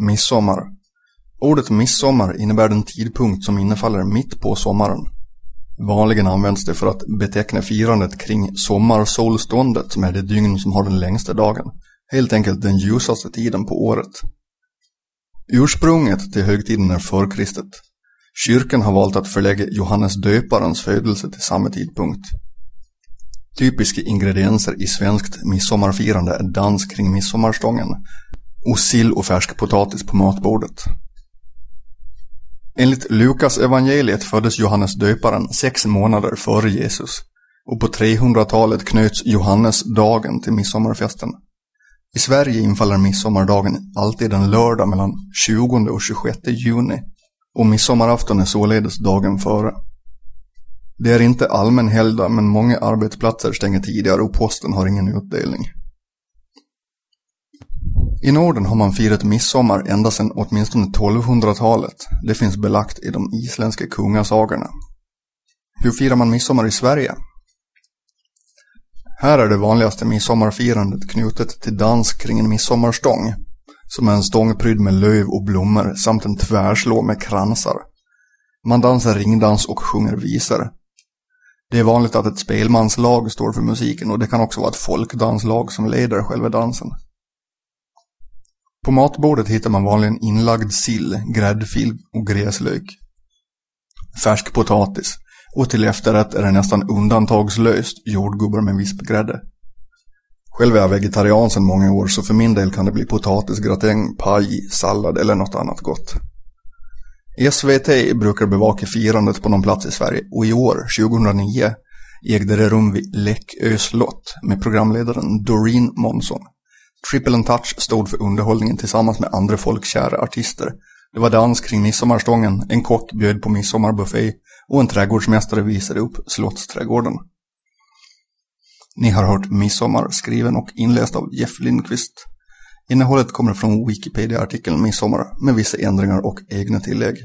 Midsommar. Ordet midsommar innebär den tidpunkt som innefaller mitt på sommaren. Vanligen används det för att beteckna firandet kring sommarsolståndet som är det dygn som har den längsta dagen. Helt enkelt den ljusaste tiden på året. Ursprunget till högtiden är förkristet. Kyrkan har valt att förlägga Johannes döparens födelse till samma tidpunkt. Typiska ingredienser i svenskt midsommarfirande är dans kring midsommarstången och sill och färsk potatis på matbordet. Enligt Lukas evangeliet föddes Johannes döparen sex månader före Jesus och på 300-talet knöts Johannesdagen till midsommarfesten. I Sverige infaller midsommardagen alltid en lördag mellan 20 och 26 juni och midsommarafton är således dagen före. Det är inte allmän helgdag men många arbetsplatser stänger tidigare och posten har ingen utdelning. I Norden har man firat midsommar ända sedan åtminstone 1200-talet. Det finns belagt i de isländska kungasagorna. Hur firar man midsommar i Sverige? Här är det vanligaste midsommarfirandet knutet till dans kring en midsommarstång, som är en stång prydd med löv och blommor samt en tvärslå med kransar. Man dansar ringdans och sjunger visor. Det är vanligt att ett spelmanslag står för musiken och det kan också vara ett folkdanslag som leder själva dansen. På matbordet hittar man vanligen inlagd sill, gräddfil och gräslök. Färsk potatis och till efterrätt är det nästan undantagslöst jordgubbar med vispgrädde. Själv är jag vegetarian sedan många år så för min del kan det bli potatisgratäng, paj, sallad eller något annat gott. SVT brukar bevaka firandet på någon plats i Sverige och i år, 2009, ägde det rum vid Läckö slott med programledaren Doreen Monson. Triple and Touch stod för underhållningen tillsammans med andra folkkära artister. Det var dans kring midsommarstången, en kock bjöd på midsommarbuffé och en trädgårdsmästare visade upp slottsträdgården. Ni har hört Midsommar skriven och inläst av Jeff Lindqvist. Innehållet kommer från Wikipedia-artikeln Midsommar med vissa ändringar och egna tillägg.